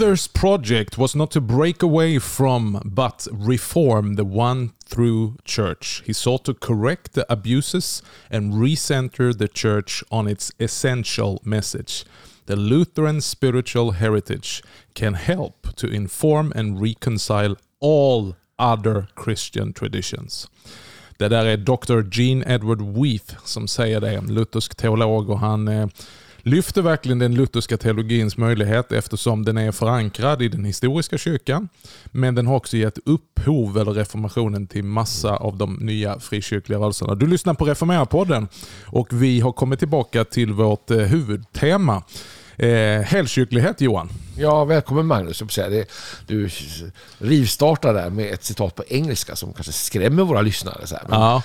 Luther's project was not to break away from, but reform the one through church. He sought to correct the abuses and recenter the church on its essential message. The Lutheran spiritual heritage can help to inform and reconcile all other Christian traditions. Det där är Dr. Gene Edward Weath som säger det, luthersk teolog och han eh, lyfter verkligen den lutherska teologins möjlighet eftersom den är förankrad i den historiska kyrkan. Men den har också gett upphov, eller reformationen, till massa av de nya frikyrkliga rörelserna. Du lyssnar på Reformera-podden och vi har kommit tillbaka till vårt eh, huvudtema. Eh, helkyrklighet Johan. Ja, välkommen Magnus. Du rivstartar där med ett citat på engelska som kanske skrämmer våra lyssnare. Så här. Men, ja.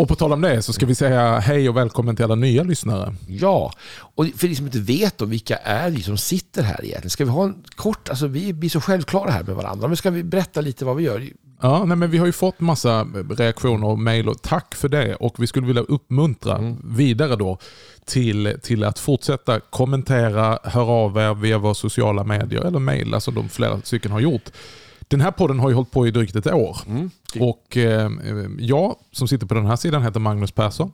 Och på tal om det så ska vi säga hej och välkommen till alla nya lyssnare. Ja, och för de som inte vet då, vilka är vi som sitter här egentligen? Ska vi ha en kort, alltså vi blir så självklara här med varandra, men ska vi berätta lite vad vi gör? Ja, nej, men vi har ju fått massa reaktioner och mejl och tack för det. Och vi skulle vilja uppmuntra mm. vidare då till, till att fortsätta kommentera, höra av er via våra sociala medier eller mejla som de flera stycken har gjort. Den här podden har ju hållit på i drygt ett år. Mm. Och eh, jag som sitter på den här sidan heter Magnus Persson.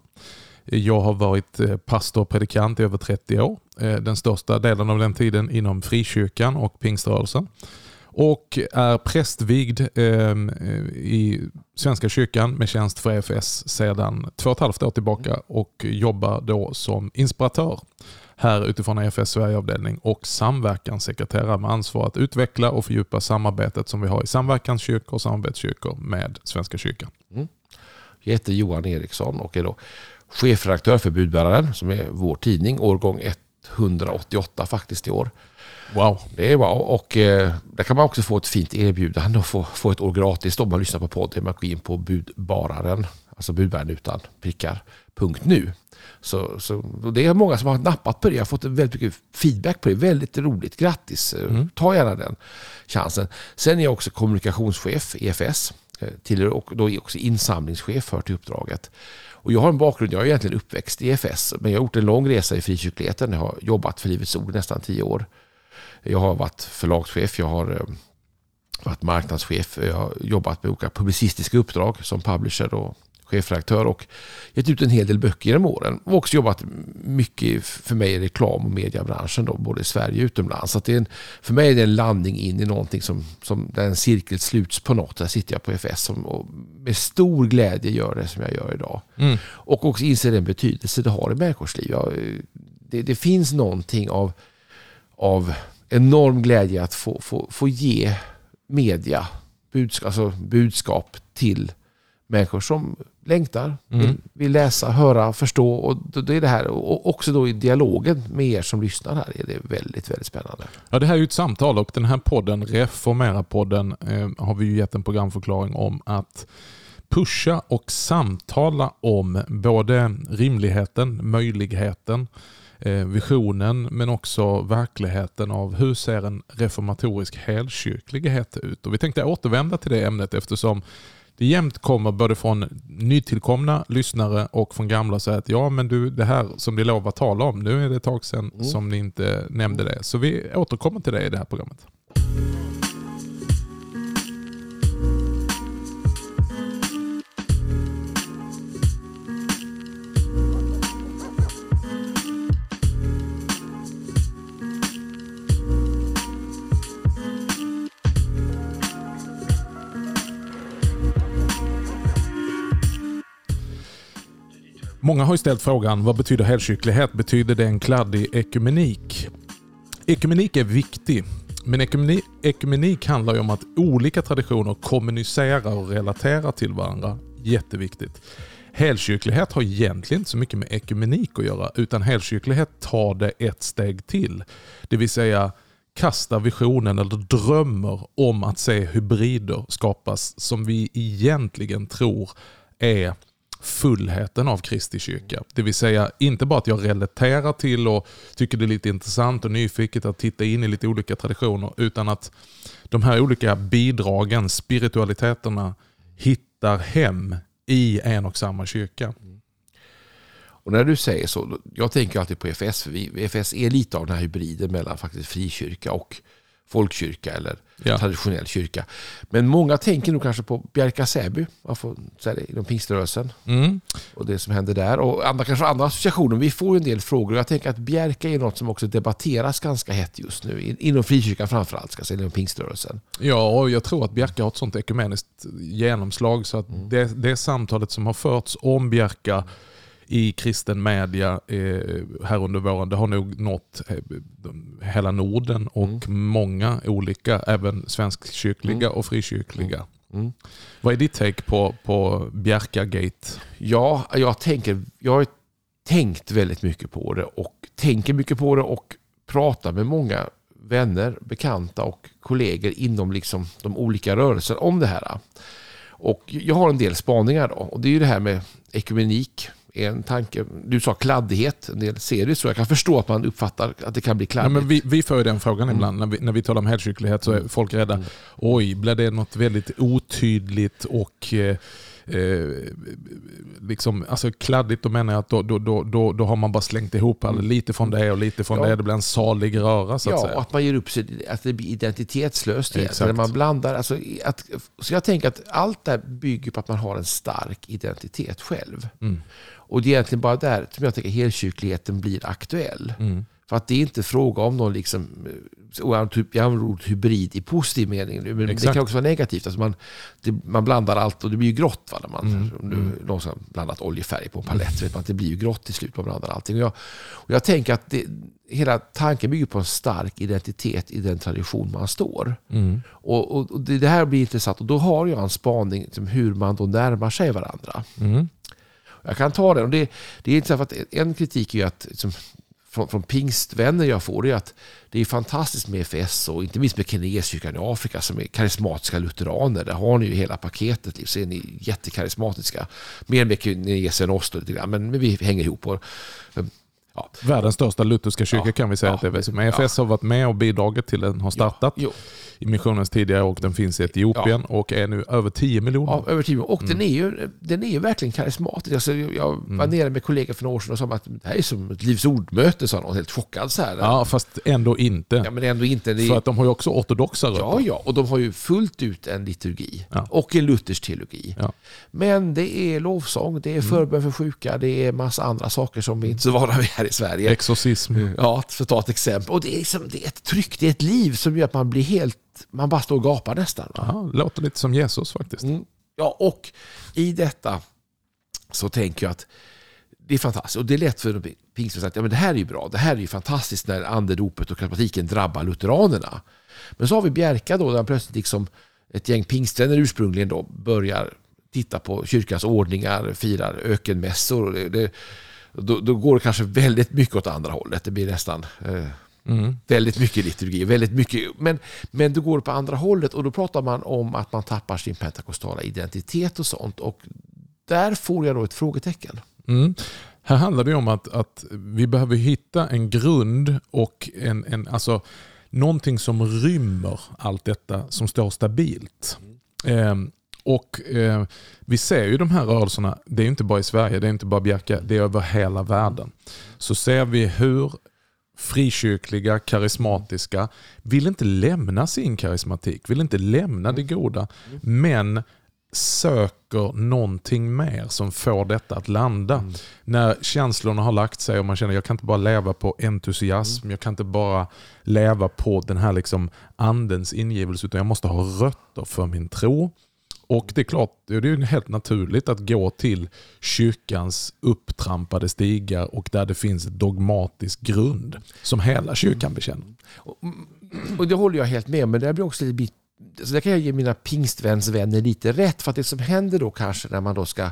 Jag har varit eh, pastor och predikant i över 30 år. Eh, den största delen av den tiden inom frikyrkan och pingströrelsen. Och är prästvigd eh, i Svenska kyrkan med tjänst för EFS sedan två och ett halvt år tillbaka och jobbar då som inspiratör här utifrån EFS Sverigeavdelning och samverkanssekreterare med ansvar att utveckla och fördjupa samarbetet som vi har i samverkanskyrkor och samarbetskyrkor med Svenska kyrkan. Mm. Jag heter Johan Eriksson och är då chefredaktör för Budbäraren som är vår tidning, årgång 188 faktiskt i år. Wow. Det är wow. Och eh, där kan man också få ett fint erbjudande och få, få ett år gratis om man lyssnar på podden. Man går in på budbararen, alltså budbäraren utan prickar, punkt nu. Så, så det är många som har nappat på det. Jag har fått väldigt mycket feedback på det. Väldigt roligt. Grattis! Mm. Ta gärna den chansen. Sen är jag också kommunikationschef i EFS. Eh, till, och då är jag också insamlingschef för till uppdraget. Och jag har en bakgrund, jag är egentligen uppväxt i EFS, men jag har gjort en lång resa i frikyrkligheten. Jag har jobbat för Livets Ord nästan tio år. Jag har varit förlagschef, jag har eh, varit marknadschef, jag har jobbat med olika publicistiska uppdrag som publisher och chefredaktör och gett ut en hel del böcker genom åren. Och också jobbat mycket för mig i reklam och mediebranschen då, både i Sverige och utomlands. Så det är en, för mig är det en landning in i någonting som, som där en cirkel sluts på något. Där sitter jag på FS som, och med stor glädje gör det som jag gör idag. Mm. Och också inser den betydelse det har i människors liv. Jag, det, det, finns någonting av, av enorm glädje att få, få, få ge media budskap, alltså budskap till människor som längtar, mm. vill, vill, läsa, höra, förstå. Och det är det här, och också då i dialogen med er som lyssnar här är det väldigt, väldigt spännande. Ja, det här är ju ett samtal och den här podden, Reformera-podden, eh, har vi ju gett en programförklaring om att pusha och samtala om både rimligheten, möjligheten, eh, visionen men också verkligheten av hur ser en reformatorisk helkyrklighet ut. Och vi tänkte återvända till det ämnet eftersom det jämt kommer både från nytillkomna lyssnare och från gamla säga att ja men du det här som ni lov att tala om, nu är det ett tag sedan mm. som ni inte nämnde det. Så vi återkommer till det i det här programmet. Många har ju ställt frågan, vad betyder helkyrklighet? Betyder det en kladdig ekumenik? Ekumenik är viktig, men ekumenik, ekumenik handlar ju om att olika traditioner kommunicerar och relaterar till varandra. Jätteviktigt. Helkyrklighet har egentligen inte så mycket med ekumenik att göra, utan helkyrklighet tar det ett steg till. Det vill säga kastar visionen eller drömmer om att se hybrider skapas som vi egentligen tror är fullheten av Kristi kyrka. Det vill säga inte bara att jag relaterar till och tycker det är lite intressant och nyfiket att titta in i lite olika traditioner utan att de här olika bidragen, spiritualiteterna hittar hem i en och samma kyrka. Och när du säger så, jag tänker alltid på EFS, för vi, EFS är lite av den här hybriden mellan faktiskt frikyrka och folkkyrka eller Ja. traditionell kyrka. Men många tänker nog kanske på Bjärka Säby, man får säga det, inom pingströrelsen Mm. och det som händer där. Och andra, kanske andra associationer. Vi får en del frågor jag tänker att Bjärka är något som också debatteras ganska hett just nu. in- Inom frikyrkan framförallt, ska säga, inom pingströrelsen. Ja, och jag tror att Bjärka har ett sånt ekumeniskt genomslag så att Mm. det, det samtalet som har förts om Bjärka i kristen media eh, här under våren, det har nog nått eh, hela Norden och många olika, även svenskkyrkliga och frikyrkliga. Mm. Vad är ditt take på, på Bjärka-gate? Ja, jag, tänker, jag har tänkt väldigt mycket på det och tänker mycket på det och pratar med många vänner, bekanta och kollegor inom liksom de olika rörelserna om det här. Och jag har en del spaningar då och det är ju det här med ekumenik. En tanke, du sa kladdighet, en del ser det så. Jag kan förstå att man uppfattar att det kan bli Ja, kladdigt. men vi, vi får ju den frågan Mm. ibland när vi, när vi talar om helkyrklighet så är folk rädda. Oj, blir det något väldigt otydligt och eh, eh, liksom, alltså kladdigt, då menar jag att då, då, då, då, då har man bara slängt ihop alla, lite från det och lite från Mm. Ja. det. Det blir en salig röra så att Ja, säga. och att man ger upp sig, att det blir identitetslöst. När man blandar, alltså, att, så jag tänker att allt det här bygger på att man har en stark identitet själv. Mm. Och det är egentligen bara där som jag tänker helkyrkligheten blir aktuell. Mm. För att det är inte fråga om någon liksom, jag använder typ- jag använder ordet hybrid i positiv mening nu, men det Exakt. kan också vara negativt. Alltså man, det, man blandar allt och det blir ju grått. Va, när man, Mm. du, någon som har blandat oljefärg på en palett, vet man att det blir ju grått till slut. Man blandar allting. Och jag, och jag tänker att det, hela tanken bygger på en stark identitet i den tradition man står. Mm. Och, och, och det, det här blir intressant och då har jag en spaning liksom, hur man då närmar sig varandra. Mm. Jag kan ta den. Och det, det är intressant för att en kritik är ju att liksom, från, från pingstvänner jag får det är att det är fantastiskt med FS och inte minst med Keneskyrkan i Afrika som är karismatiska lutheraner. Där har ni ju hela paketet. Liksom, så är ni jättekarismatiska. Mer med Kenes än oss då lite grann, men vi hänger ihop. Och, ja, Världens största lutherska kyrka Ja, kan vi säga att det är. Ja. EFS har varit med och bidragit till den har startat i missionens tidigare och den finns i Etiopien och är nu över 10 miljoner. Över tiden. Och Mm. den, är ju, den är ju verkligen karismatisk. Alltså, jag var nere med kollegor för några år sedan och sa att det här är som ett Livs ordmöte, sa någon helt chockad. Så här. Ja, fast ändå inte. Ja, men ändå inte. Det För att de har ju också ortodoxa rötter. Ja, ja, och de har ju fullt ut en liturgi och en luthersk teologi. Men det är lovsång, det är Mm. förbön för sjuka, det är massa andra saker som vi inte är så vana vid här i Sverige. Exorcism. Ja, för att ta ett exempel. Och det är, liksom, det är ett tryck, det är ett liv som gör att man blir helt, man bara står och gapar nästan. va? Ja, låter lite som Jesus faktiskt. Mm. Ja, och i detta så tänker jag att det är fantastiskt. Och det är lätt för pingstvänner att ja, men det här är ju bra. Det här är ju fantastiskt när andedopet och karismatiken drabbar lutheranerna. Men så har vi Bjärka då, där plötsligt liksom ett gäng pingstvänner ursprungligen då börjar titta på kyrkans ordningar, firar ökenmässor. Och det, det, då, då går det kanske väldigt mycket åt andra hållet. Det blir nästan eh, Mm. väldigt mycket liturgi. Väldigt mycket, men, men det går på andra hållet och då pratar man om att man tappar sin pentakostala identitet och sånt. Och där får jag då ett frågetecken. Mm. Här handlar det om att, att vi behöver hitta en grund och en, en, alltså, någonting som rymmer allt detta som står stabilt. Ehm, och eh, Vi ser ju de här rörelserna, det är inte bara i Sverige, det är inte bara Bjärka, det är över hela världen. Så ser vi hur frikyrkliga, karismatiska, vill inte lämna sin karismatik, vill inte lämna det goda, men söker någonting mer som får detta att landa. När känslorna har lagt sig och man känner att jag kan inte bara leva på entusiasm, jag kan inte bara leva på den här liksom andens ingivelse utan jag måste ha rötter för min tro. Och det är klart, det är ju helt naturligt att gå till kyrkans upptrampade stigar och där det finns dogmatisk grund som hela kyrkan bekänner. Och mm, det håller jag helt med om, men det blir också lite bit så alltså där kan jag ge mina pingstvänsvänner lite rätt. För att det som händer då kanske när man då ska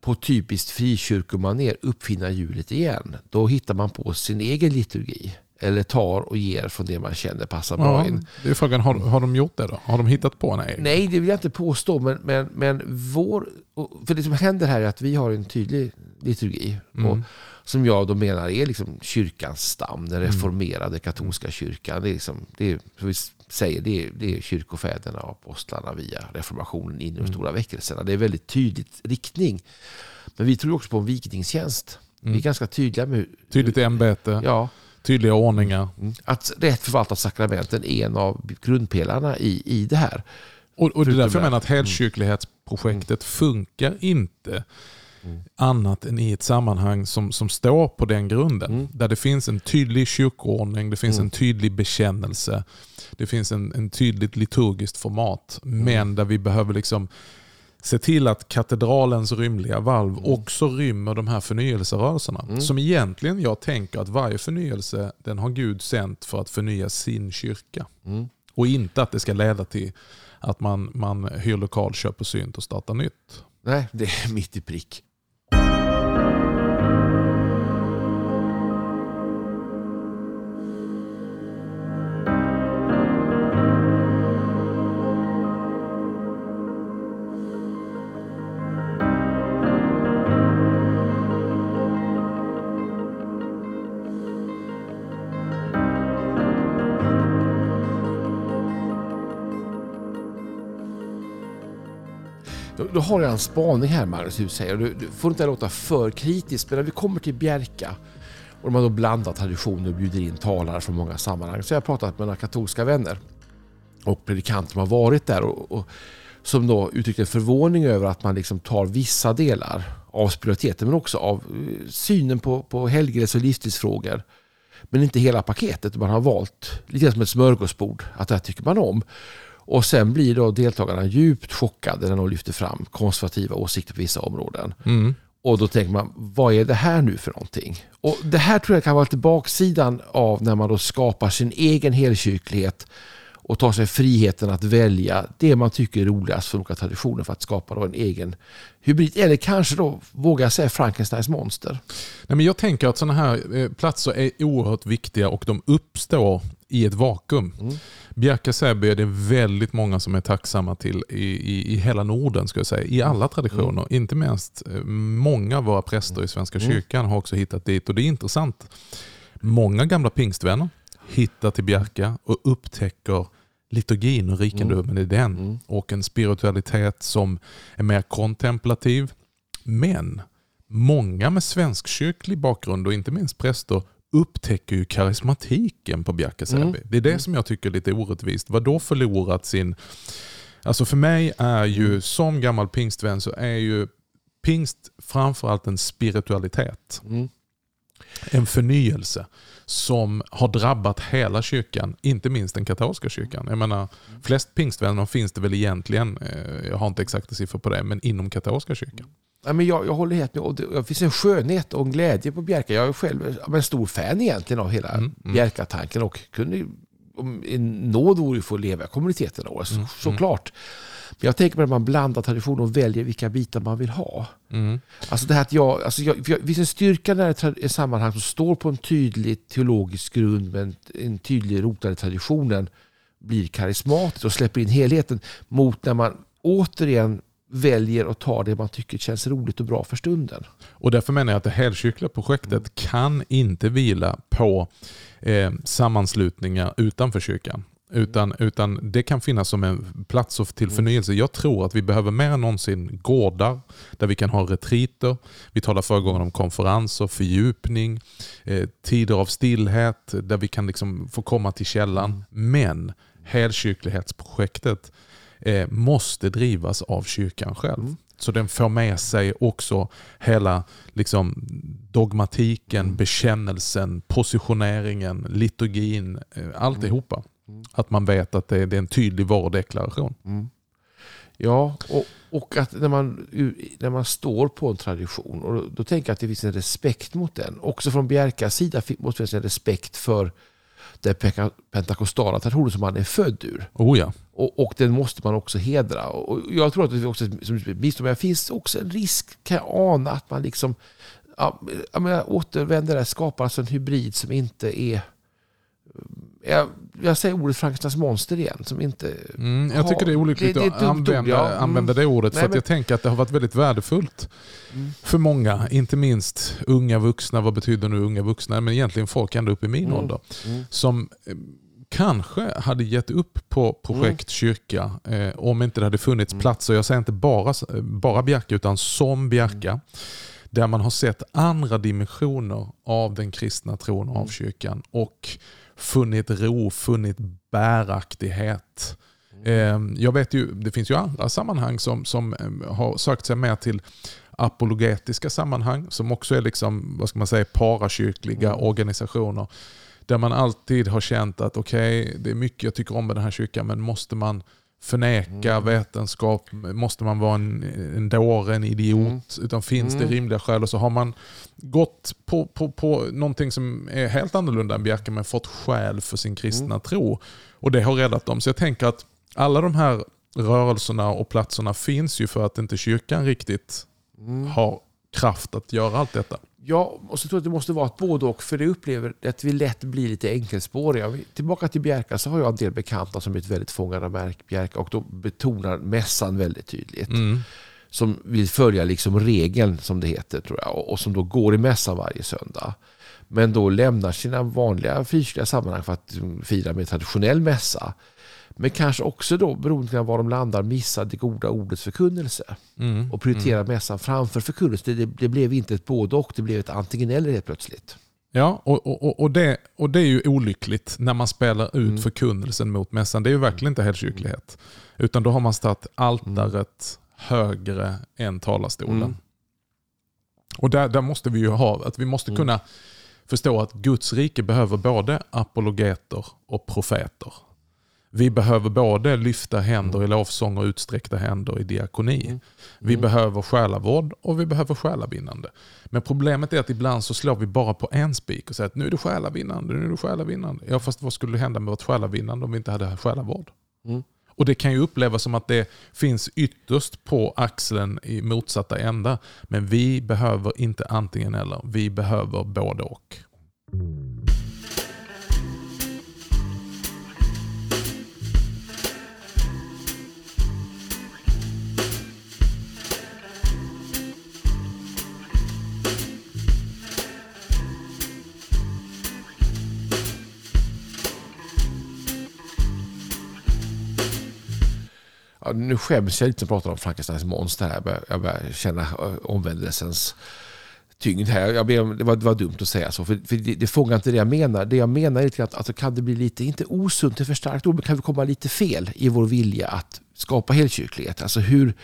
på typiskt frikyrkomaner uppfinna hjulet igen. Då hittar man på sin egen liturgi. Eller tar och ger från det man känner passar bra Ja, in. det är frågan, har, har de gjort det då? Har de hittat på en egen? Nej, det vill jag inte påstå. Men, men, men vår... För det som händer här är att vi har en tydlig liturgi. Mm. Och, som jag då menar är liksom kyrkans stam, den Mm. reformerade katolska kyrkan. Det är, liksom, det är, vi säger, det är, det är kyrkofäderna och apostlarna via reformationen in i Mm. de stora väckelserna. Det är väldigt tydligt riktning. Men vi tror också på en vikingstjänst. Vi är ganska tydliga med Tydligt ämbete, ja, tydliga ordningar. att rätt förvaltat sakramenten är en av grundpelarna i, i det här. Och, och det är därför jag menar att helkyrklighetsprojektet funkar inte annat än i ett sammanhang som, som står på den grunden. Mm. Där det finns en tydlig kyrkoordning, det finns Mm. en tydlig bekännelse, det finns en, en tydligt liturgiskt format. Mm. Men där vi behöver liksom se till att katedralens rymliga valv Mm. också rymmer de här förnyelserörelserna. Som egentligen jag tänker att varje förnyelse den har Gud sänt för att förnya sin kyrka. Mm. Och inte att det ska leda till att man, man hyr lokal, köper synt och startar nytt. Nej, det är mitt i prick. Då, då har jag en spaning här Magnus, du säger. Du, du får inte låta för kritisk, men när vi kommer till Bjärka och de har då blandat traditioner och bjuder in talare från många sammanhang. Så jag har pratat med några katolska vänner och predikanter som har varit där och, och som då uttryckte förvåning över att man liksom tar vissa delar av spiritualiteten men också av eh, synen på, på helgelse och livsstilsfrågor. Men inte hela paketet. Man har valt lite som ett smörgåsbord att det här tycker man om. Och sen blir då deltagarna djupt chockade när de lyfter fram konservativa åsikter på vissa områden. Mm. Och då tänker man, vad är det här nu för någonting? Och det här tror jag kan vara lite baksidan av när man då skapar sin egen helkyrklighet och tar sig friheten att välja det man tycker är roligast för olika traditioner för att skapa då en egen hybrid. Eller kanske då, våga säga Frankensteins monster. Nej, men jag tänker att sådana här eh, platser är oerhört viktiga och de uppstår i ett vakuum. Mm. Bjärka Säby är det väldigt många som är tacksamma till i, i, i hela Norden, ska jag säga. i alla traditioner. Inte minst eh, många av våra präster i Svenska kyrkan har också hittat dit och det är intressant. Många gamla pingstvänner hittar till Bjärka och upptäcker liturgin och rikedomen i den. Mm. Och en spiritualitet som är mer kontemplativ. Men många med svenskkyrklig bakgrund och inte minst präster upptäcker ju karismatiken på Bjärka. Mm. Det är det som jag tycker är lite orättvist. Vad då förlorat sin... Alltså för mig är ju, som gammal pingstvän, så är ju pingst framförallt en spiritualitet. Mm. En förnyelse som har drabbat hela kyrkan, inte minst den katolska kyrkan. Jag menar, flest pingstvänner finns det väl egentligen, eh, jag har inte exakta siffror på det, men inom katolska kyrkan. Ja, men jag, jag håller helt med. Det, finns en skönhet och en glädje på Bjärka. Jag är själv en stor fan egentligen av hela Mm, mm. Bjärka-tanken och kunde om en nåd vore att få leva i kommuniteten. Då, så, såklart. Men jag tänker på att man blandar traditioner och väljer vilka bitar man vill ha. Mm. Alltså det här att jag, alltså jag, jag, finns en styrka när ett sammanhang som står på en tydlig teologisk grund med en, en tydlig rotad i traditionen blir karismatiskt och släpper in helheten mot när man återigen väljer att ta det man tycker känns roligt och bra för stunden. Och därför menar jag att det helkyrkliga projektet kan inte vila på eh, sammanslutningar utanför kyrkan. Utan, utan det kan finnas som en plats till förnyelse. Jag tror att vi behöver mer än någonsin gårdar där vi kan ha retriter. Vi talade förra gången om konferenser, fördjupning, eh, tider av stillhet där vi kan liksom få komma till källan. Men helkyrklighetsprojektet eh, måste drivas av kyrkan själv. Så den får med sig också hela liksom, dogmatiken, bekännelsen, positioneringen, liturgin, eh, alltihopa. Att man vet att det, det är en tydlig varudeklaration. Ja, och, och att när man, när man står på en tradition, och då, då tänker jag att det finns en respekt mot den. Också från Bjärkas sida måste det finnas en respekt för den pentakostala traditionen som man är född ur. Oh ja. Och, och den måste man också hedra. Och jag tror att det också som bistånd, men det finns också en risk, kan jag ana, att man liksom ja, jag menar, återvänder där, skapar alltså en hybrid som inte är jag, jag säger ordet Frankensteins monster igen. Som inte Mm, jag tycker det är olyckligt att använda, ja. Mm. använda det ordet. Nej, för att men- jag tänker att det har varit väldigt värdefullt för många. Inte minst unga vuxna. Vad betyder nu unga vuxna? Men egentligen folk ända upp i min Mm. ålder. Som eh, kanske hade gett upp på projekt kyrka eh, om inte det hade funnits Mm. platser. Jag säger inte bara, bara Bjärka utan som Bjärka. där man har sett andra dimensioner av den kristna tron och av kyrkan och funnit ro, funnit bäraktighet. Eh, Jag vet ju, det finns ju andra sammanhang som, som eh, har sökt sig mer till apologetiska sammanhang som också är liksom, vad ska man säga, parakyrkliga organisationer. Där man alltid har känt att okej, okay, det är mycket jag tycker om med den här kyrkan men måste man förneka mm. vetenskap, måste man vara en, en dåre, en idiot, mm. utan finns mm. det rimliga skäl och så har man gått på, på, på någonting som är helt annorlunda än Bjerke men fått skäl för sin kristna mm. tro. Och det har räddat dem. Så jag tänker att alla de här rörelserna och platserna finns ju för att inte kyrkan riktigt mm. har kraft att göra allt detta. Ja, och så tror jag att det måste vara ett både och. För det upplever att vi lätt blir lite enkelspåriga. Tillbaka till Bjärka så har jag en del bekanta som blivit väldigt fångade av Bjärka och då betonar mässan väldigt tydligt. Mm. Som vill följa liksom regeln som det heter tror jag och som då går i mässan varje söndag. Men då lämnar sina vanliga frikyrkliga sammanhang för att fira med traditionell mässa. Men kanske också då, beroende på var de landar, missa det goda ordets förkunnelse. Mm. Och prioritera mm. mässan framför förkunnelse. Det, det, blev inte ett både och, det blev ett antingen eller helt plötsligt. Ja, och, och, och, det, och det är ju olyckligt när man spelar ut mm. förkunnelsen mot mässan. Det är ju verkligen inte helgkyrklighet. Utan då har man satt altaret högre än talarstolen. Mm. Och där, där måste vi ju ha, att vi måste mm. kunna förstå att Guds rike behöver både apologeter och profeter. Vi behöver både lyfta händer i lovsång och utsträckta händer i diakoni. Mm. Vi mm. behöver själavård och vi behöver själavinnande. Men problemet är att ibland så slår vi bara på en spik och säger att nu är du själavinnande, nu är du själavinnande. Ja fast vad skulle hända med vårt själavinnande om vi inte hade själavård? Mm. Och Det kan ju upplevas som att det finns ytterst på axeln i motsatta ändar. Men vi behöver inte antingen eller, vi behöver både och. Ja, nu skäms jag lite att prata om Frankensteins monster här. Jag börjar, jag börjar känna eh, omvändelsens tyngd här. Jag ber, det, var, det var dumt att säga så, för, för det, det fångar inte det jag menar. Det jag menar är att alltså, kan det bli lite, inte osunt, det för starkt ord, men kan vi komma lite fel i vår vilja att skapa helkyrklighet? Alltså hur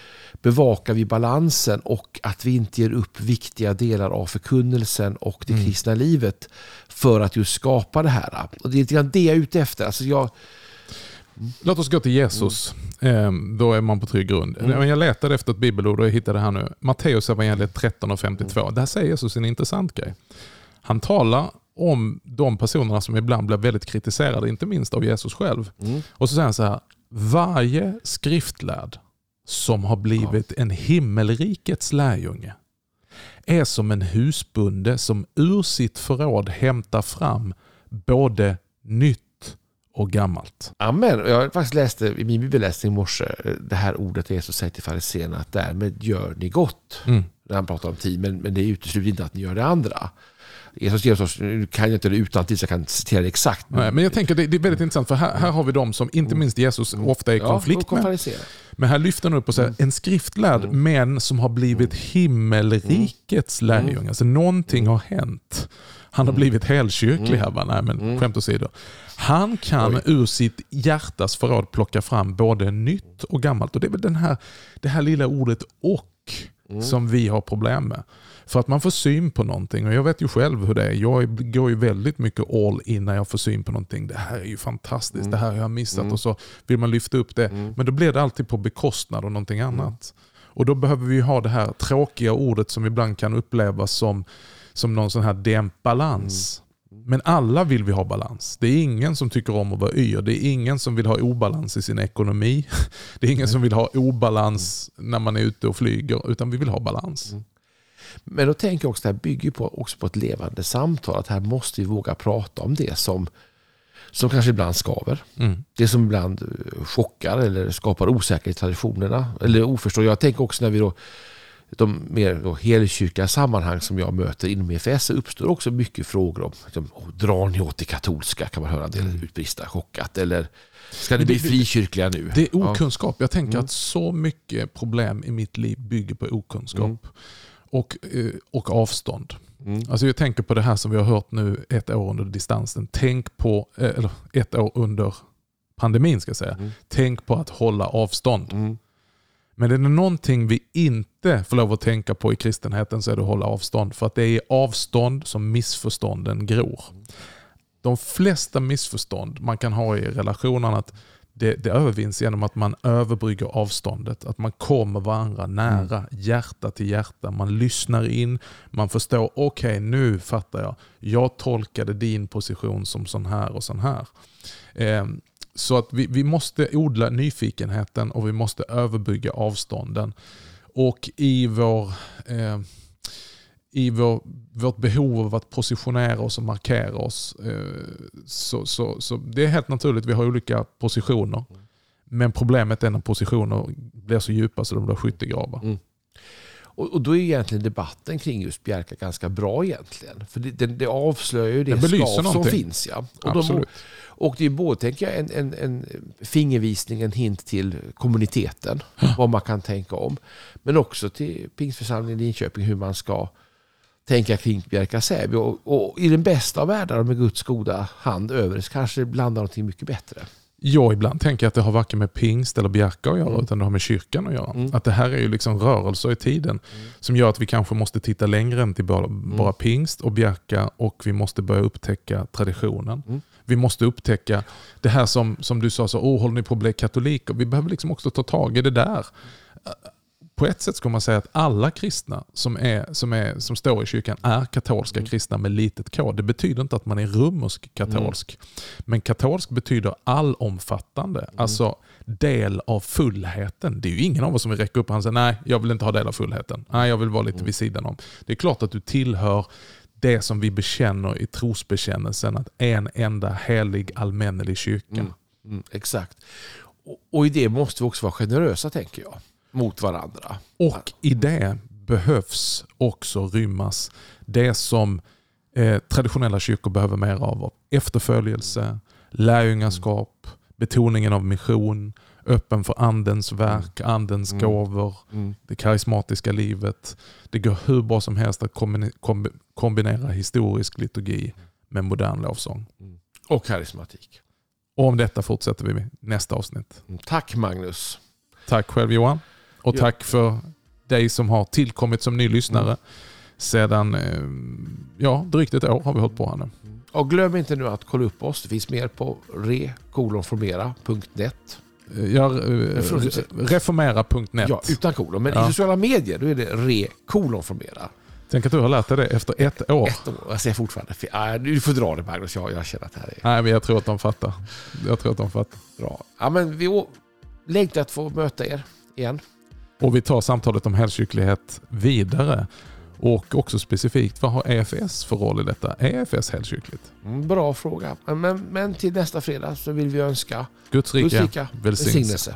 bevakar vi balansen och att vi inte ger upp viktiga delar av förkunnelsen och det mm. kristna livet för att just skapa det här? Och det är lite grann det jag är ute efter. Alltså jag, Låt oss gå till Jesus. Mm. Då är man på trygg grund. Mm. Jag letade efter ett bibelord och jag hittade här nu. Matteus evangeliet 13 och 52. Mm. Där säger Jesus en intressant grej. Han talar om de personerna som ibland blir väldigt kritiserade, inte minst av Jesus själv. Mm. Och så säger han så här. Varje skriftlärd som har blivit en himmelrikets lärjunge är som en husbonde som ur sitt förråd hämtar fram både nytt och gammalt. Amen. Jag faktiskt läste i min bibelläsning i morse det här ordet Jesus säger till fariséerna att därmed gör ni gott. Mm. När han pratar om tid, men, men det utesluter inte att ni gör det andra. Jesus ger oss, nu kan jag inte det utan så jag kan citera det exakt. Men, Nej, men jag tänker det, det är väldigt intressant för här, här har vi de som inte minst Jesus mm. ofta är i konflikt ja, med. Men här lyfter han upp och säger mm. en skriftlärd mm. men som har blivit mm. himmelrikets mm. lärjunge. Alltså någonting har hänt. Han har blivit helkyrklig här. Va? Nej, men skämt åsido. Han kan Oj. ur sitt hjärtas förråd plocka fram både nytt och gammalt. Och Det är väl den här, det här lilla ordet och mm. som vi har problem med. För att man får syn på någonting. Och Jag vet ju själv hur det är. Jag går ju väldigt mycket all in när jag får syn på någonting. Det här är ju fantastiskt, mm. det här har jag missat. Mm. Och så vill man lyfta upp det. Mm. Men då blir det alltid på bekostnad av någonting mm. annat. Och Då behöver vi ha det här tråkiga ordet som ibland kan upplevas som, som någon sån här dämpbalans. Men alla vill vi ha balans. Det är ingen som tycker om att vara yr. Det är ingen som vill ha obalans i sin ekonomi. Det är ingen som vill ha obalans när man är ute och flyger. Utan vi vill ha balans. Mm. Men då tänker jag också att det här bygger på, också på ett levande samtal. Att här måste vi våga prata om det som, som kanske ibland skaver. Mm. Det som ibland eh, chockar eller skapar osäkerhet i traditionerna. Eller oförstår. Jag tänker också när vi då de mer helkyrkliga sammanhang som jag möter inom EFS uppstår också mycket frågor om liksom, drar ni åt det katolska kan man höra en del mm. utbrista chockat eller ska ni bli frikyrkliga nu? Det är okunskap. Jag tänker mm. att så mycket problem i mitt liv bygger på okunskap. Mm. och, eh, och avstånd. Mm. Alltså jag tänker på det här som vi har hört nu ett år under distansen. Tänk på, eh, eller ett år under pandemin ska säga. Mm. Tänk på att hålla avstånd. Mm. Men är det någonting vi inte får lov att tänka på i kristenheten så är det att hålla avstånd. För att det är i avstånd som missförstånden gror. De flesta missförstånd man kan ha i relationen att det, det övervinns genom att man överbrygger avståndet. Att man kommer varandra nära, hjärta till hjärta. Man lyssnar in, man förstår, okej nu fattar jag. Jag tolkade din position som sån här och sån här. Eh, så att vi, vi måste odla nyfikenheten och vi måste överbygga avstånden. Och i vår... Eh, i vår, vårt behov av att positionera oss och markera oss. Eh, så, så, så det är helt naturligt, vi har olika positioner. Men problemet är när positioner blir så djupa så de blir skyttegravar. Mm. Och, och då är egentligen debatten kring just Bjärka ganska bra egentligen. För det, det, det avslöjar ju det Det skav som finns. Ja. Och, de, Absolut. Och det är både tänker jag, en, en, en fingervisning, en hint till kommuniteten. Vad man kan tänka om. Men också till Pingstförsamlingen i Linköping hur man ska tänka kring Bjärka Säby. Och, och i den bästa av världar med Guds goda hand över så kanske det landar någonting mycket bättre. Jag ibland tänker att det har varken med pingst eller bjärka att göra Mm. utan det har med kyrkan att göra. Mm. Att det här är ju liksom rörelser i tiden som gör att vi kanske måste titta längre än till bara, Mm. bara pingst och bjärka och vi måste börja upptäcka traditionen. Mm. Vi måste upptäcka det här som, som du sa, så, oh, håller ni på att bli katoliker? Vi behöver liksom också ta tag i det där. På ett sätt ska man säga att alla kristna som, är, som, är, som står i kyrkan är katolska Mm. kristna med litet k. Det betyder inte att man är romersk katolsk. Men katolsk betyder allomfattande, Mm. alltså del av fullheten. Det är ju ingen av oss som vill räcka upp handen och säga nej, jag vill inte ha del av fullheten. Nej, jag vill vara Mm. lite vid sidan om. Det är klart att du tillhör det som vi bekänner i trosbekännelsen, att en enda helig allmännelig kyrka. Mm. Mm, exakt. Och, och i det måste vi också vara generösa tänker jag. Mot varandra. Och i det behövs också rymmas det som eh, traditionella kyrkor behöver mer av. Efterföljelse, lärjungaskap, betoningen av mission, öppen för andens verk, andens Mm. gåvor, Mm. det karismatiska livet. Det går hur bra som helst att kombine- kombi- kombinera historisk liturgi med modern lovsång. Och karismatik. Och om detta fortsätter vi med nästa avsnitt. Mm. Tack Magnus. Tack själv Johan. Och Ja. tack för dig som har tillkommit som ny lyssnare. Sedan eh, ja, drygt ett år har vi hållit på här nu. Och glöm inte nu att kolla upp oss. Det finns mer på re-formera.net. Eh, Jag, eh, reformera.net. Ja, utan kolon. Men Ja. i sociala medier då är det re-formera. Tänk att du har lärt dig det efter ett år. Ett år. Jag säger fortfarande. Nej, Du får dra det Magnus. Jag, jag känner att det här är Nej, men jag tror att de fattar. Jag tror att de fattar. bra. Ja, men vi längtar att få möta er igen. Och vi tar samtalet om helkyrklighet vidare. Och också specifikt, vad har EFS för roll i detta? Är EFS helkyrkligt? Mm, bra fråga. Men, men, till nästa fredag så vill vi önska Guds Guds rika rika välsignelse. välsignelse.